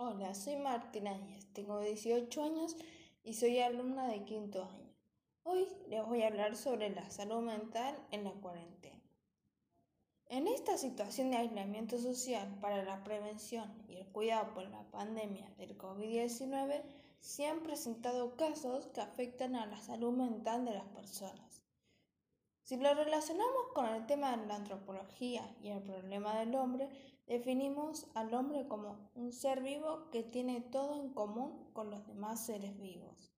Hola, soy Martina Díaz, tengo 18 años y soy alumna de quinto año. Hoy les voy a hablar sobre la salud mental en la cuarentena. En esta situación de aislamiento social para la prevención y el cuidado por la pandemia del COVID-19, se han presentado casos que afectan a la salud mental de las personas. Si lo relacionamos con el tema de la antropología y el problema del hombre, definimos al hombre como un ser vivo que tiene todo en común con los demás seres vivos.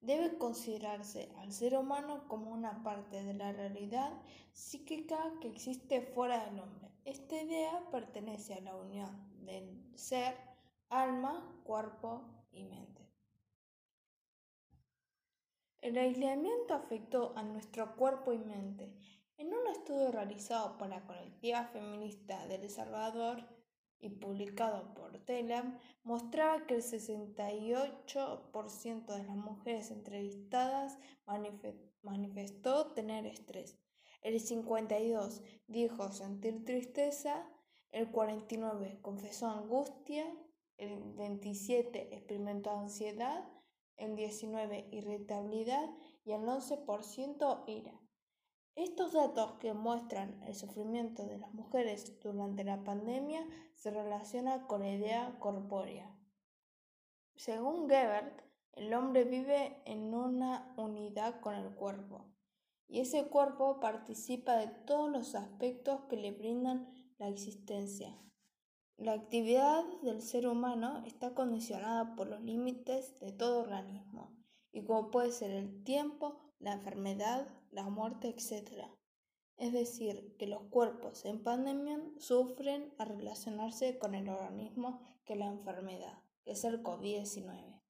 Debe considerarse al ser humano como una parte de la realidad psíquica que existe fuera del hombre. Esta idea pertenece a la unión del ser, alma, cuerpo y mente. El aislamiento afectó a nuestro cuerpo y mente. En un estudio realizado por la colectiva feminista del El Salvador y publicado por Telam, mostraba que el 68% de las mujeres entrevistadas manifestó tener estrés, el 52% dijo sentir tristeza, el 49% confesó angustia, el 27% experimentó ansiedad el 19% irritabilidad y el 11% ira. Estos datos que muestran el sufrimiento de las mujeres durante la pandemia se relacionan con la idea corpórea. Según Gebert, el hombre vive en una unidad con el cuerpo y ese cuerpo participa de todos los aspectos que le brindan la existencia. La actividad del ser humano está condicionada por los límites de todo organismo, y como puede ser el tiempo, la enfermedad, la muerte, etc. Es decir, que los cuerpos en pandemia sufren a relacionarse con el organismo que la enfermedad, que es el COVID-19.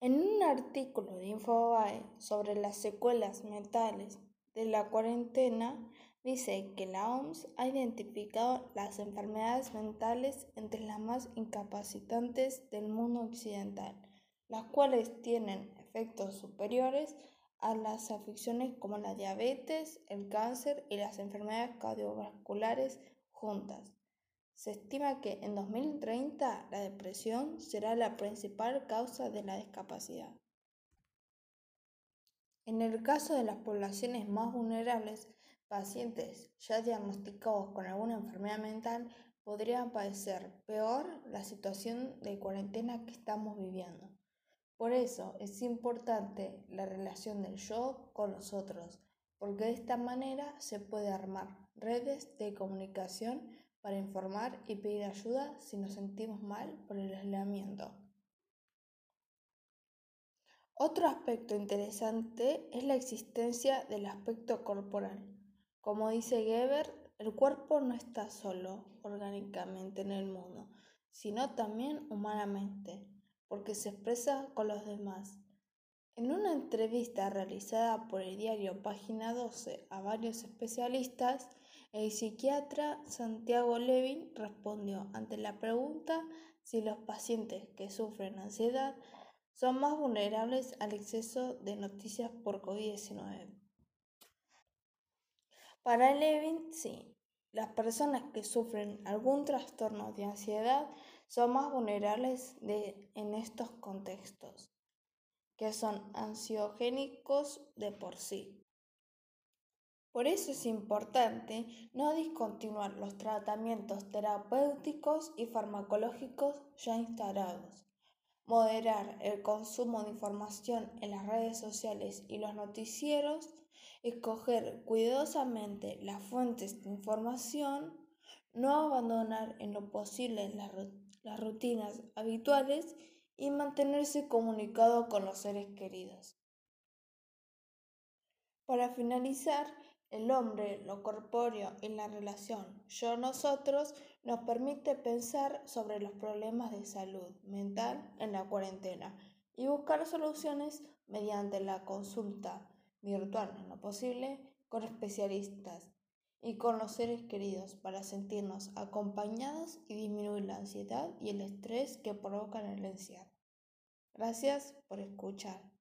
En un artículo de Infobae sobre las secuelas mentales de la cuarentena, Dice que la OMS ha identificado las enfermedades mentales entre las más incapacitantes del mundo occidental, las cuales tienen efectos superiores a las afecciones como la diabetes, el cáncer y las enfermedades cardiovasculares juntas. Se estima que en 2030 la depresión será la principal causa de la discapacidad. En el caso de las poblaciones más vulnerables, pacientes ya diagnosticados con alguna enfermedad mental podrían padecer peor la situación de cuarentena que estamos viviendo. Por eso es importante la relación del yo con los otros, porque de esta manera se puede armar redes de comunicación para informar y pedir ayuda si nos sentimos mal por el aislamiento. Otro aspecto interesante es la existencia del aspecto corporal. Como dice Geber, el cuerpo no está solo orgánicamente en el mundo, sino también humanamente, porque se expresa con los demás. En una entrevista realizada por el diario Página 12 a varios especialistas, el psiquiatra Santiago Levin respondió ante la pregunta si los pacientes que sufren ansiedad son más vulnerables al exceso de noticias por COVID-19. Para Levin, sí. Las personas que sufren algún trastorno de ansiedad son más vulnerables en estos contextos, que son ansiogénicos de por sí. Por eso es importante no discontinuar los tratamientos terapéuticos y farmacológicos ya instalados, moderar el consumo de información en las redes sociales y los noticieros, escoger cuidadosamente las fuentes de información, no abandonar en lo posible las, rutinas habituales y mantenerse comunicado con los seres queridos. Para finalizar, el hombre, lo corpóreo y la relación yo-nosotros nos permite pensar sobre los problemas de salud mental en la cuarentena y buscar soluciones mediante la consulta virtual en lo posible con especialistas y con los seres queridos para sentirnos acompañados y disminuir la ansiedad y el estrés que provocan el encierro. Gracias por escuchar.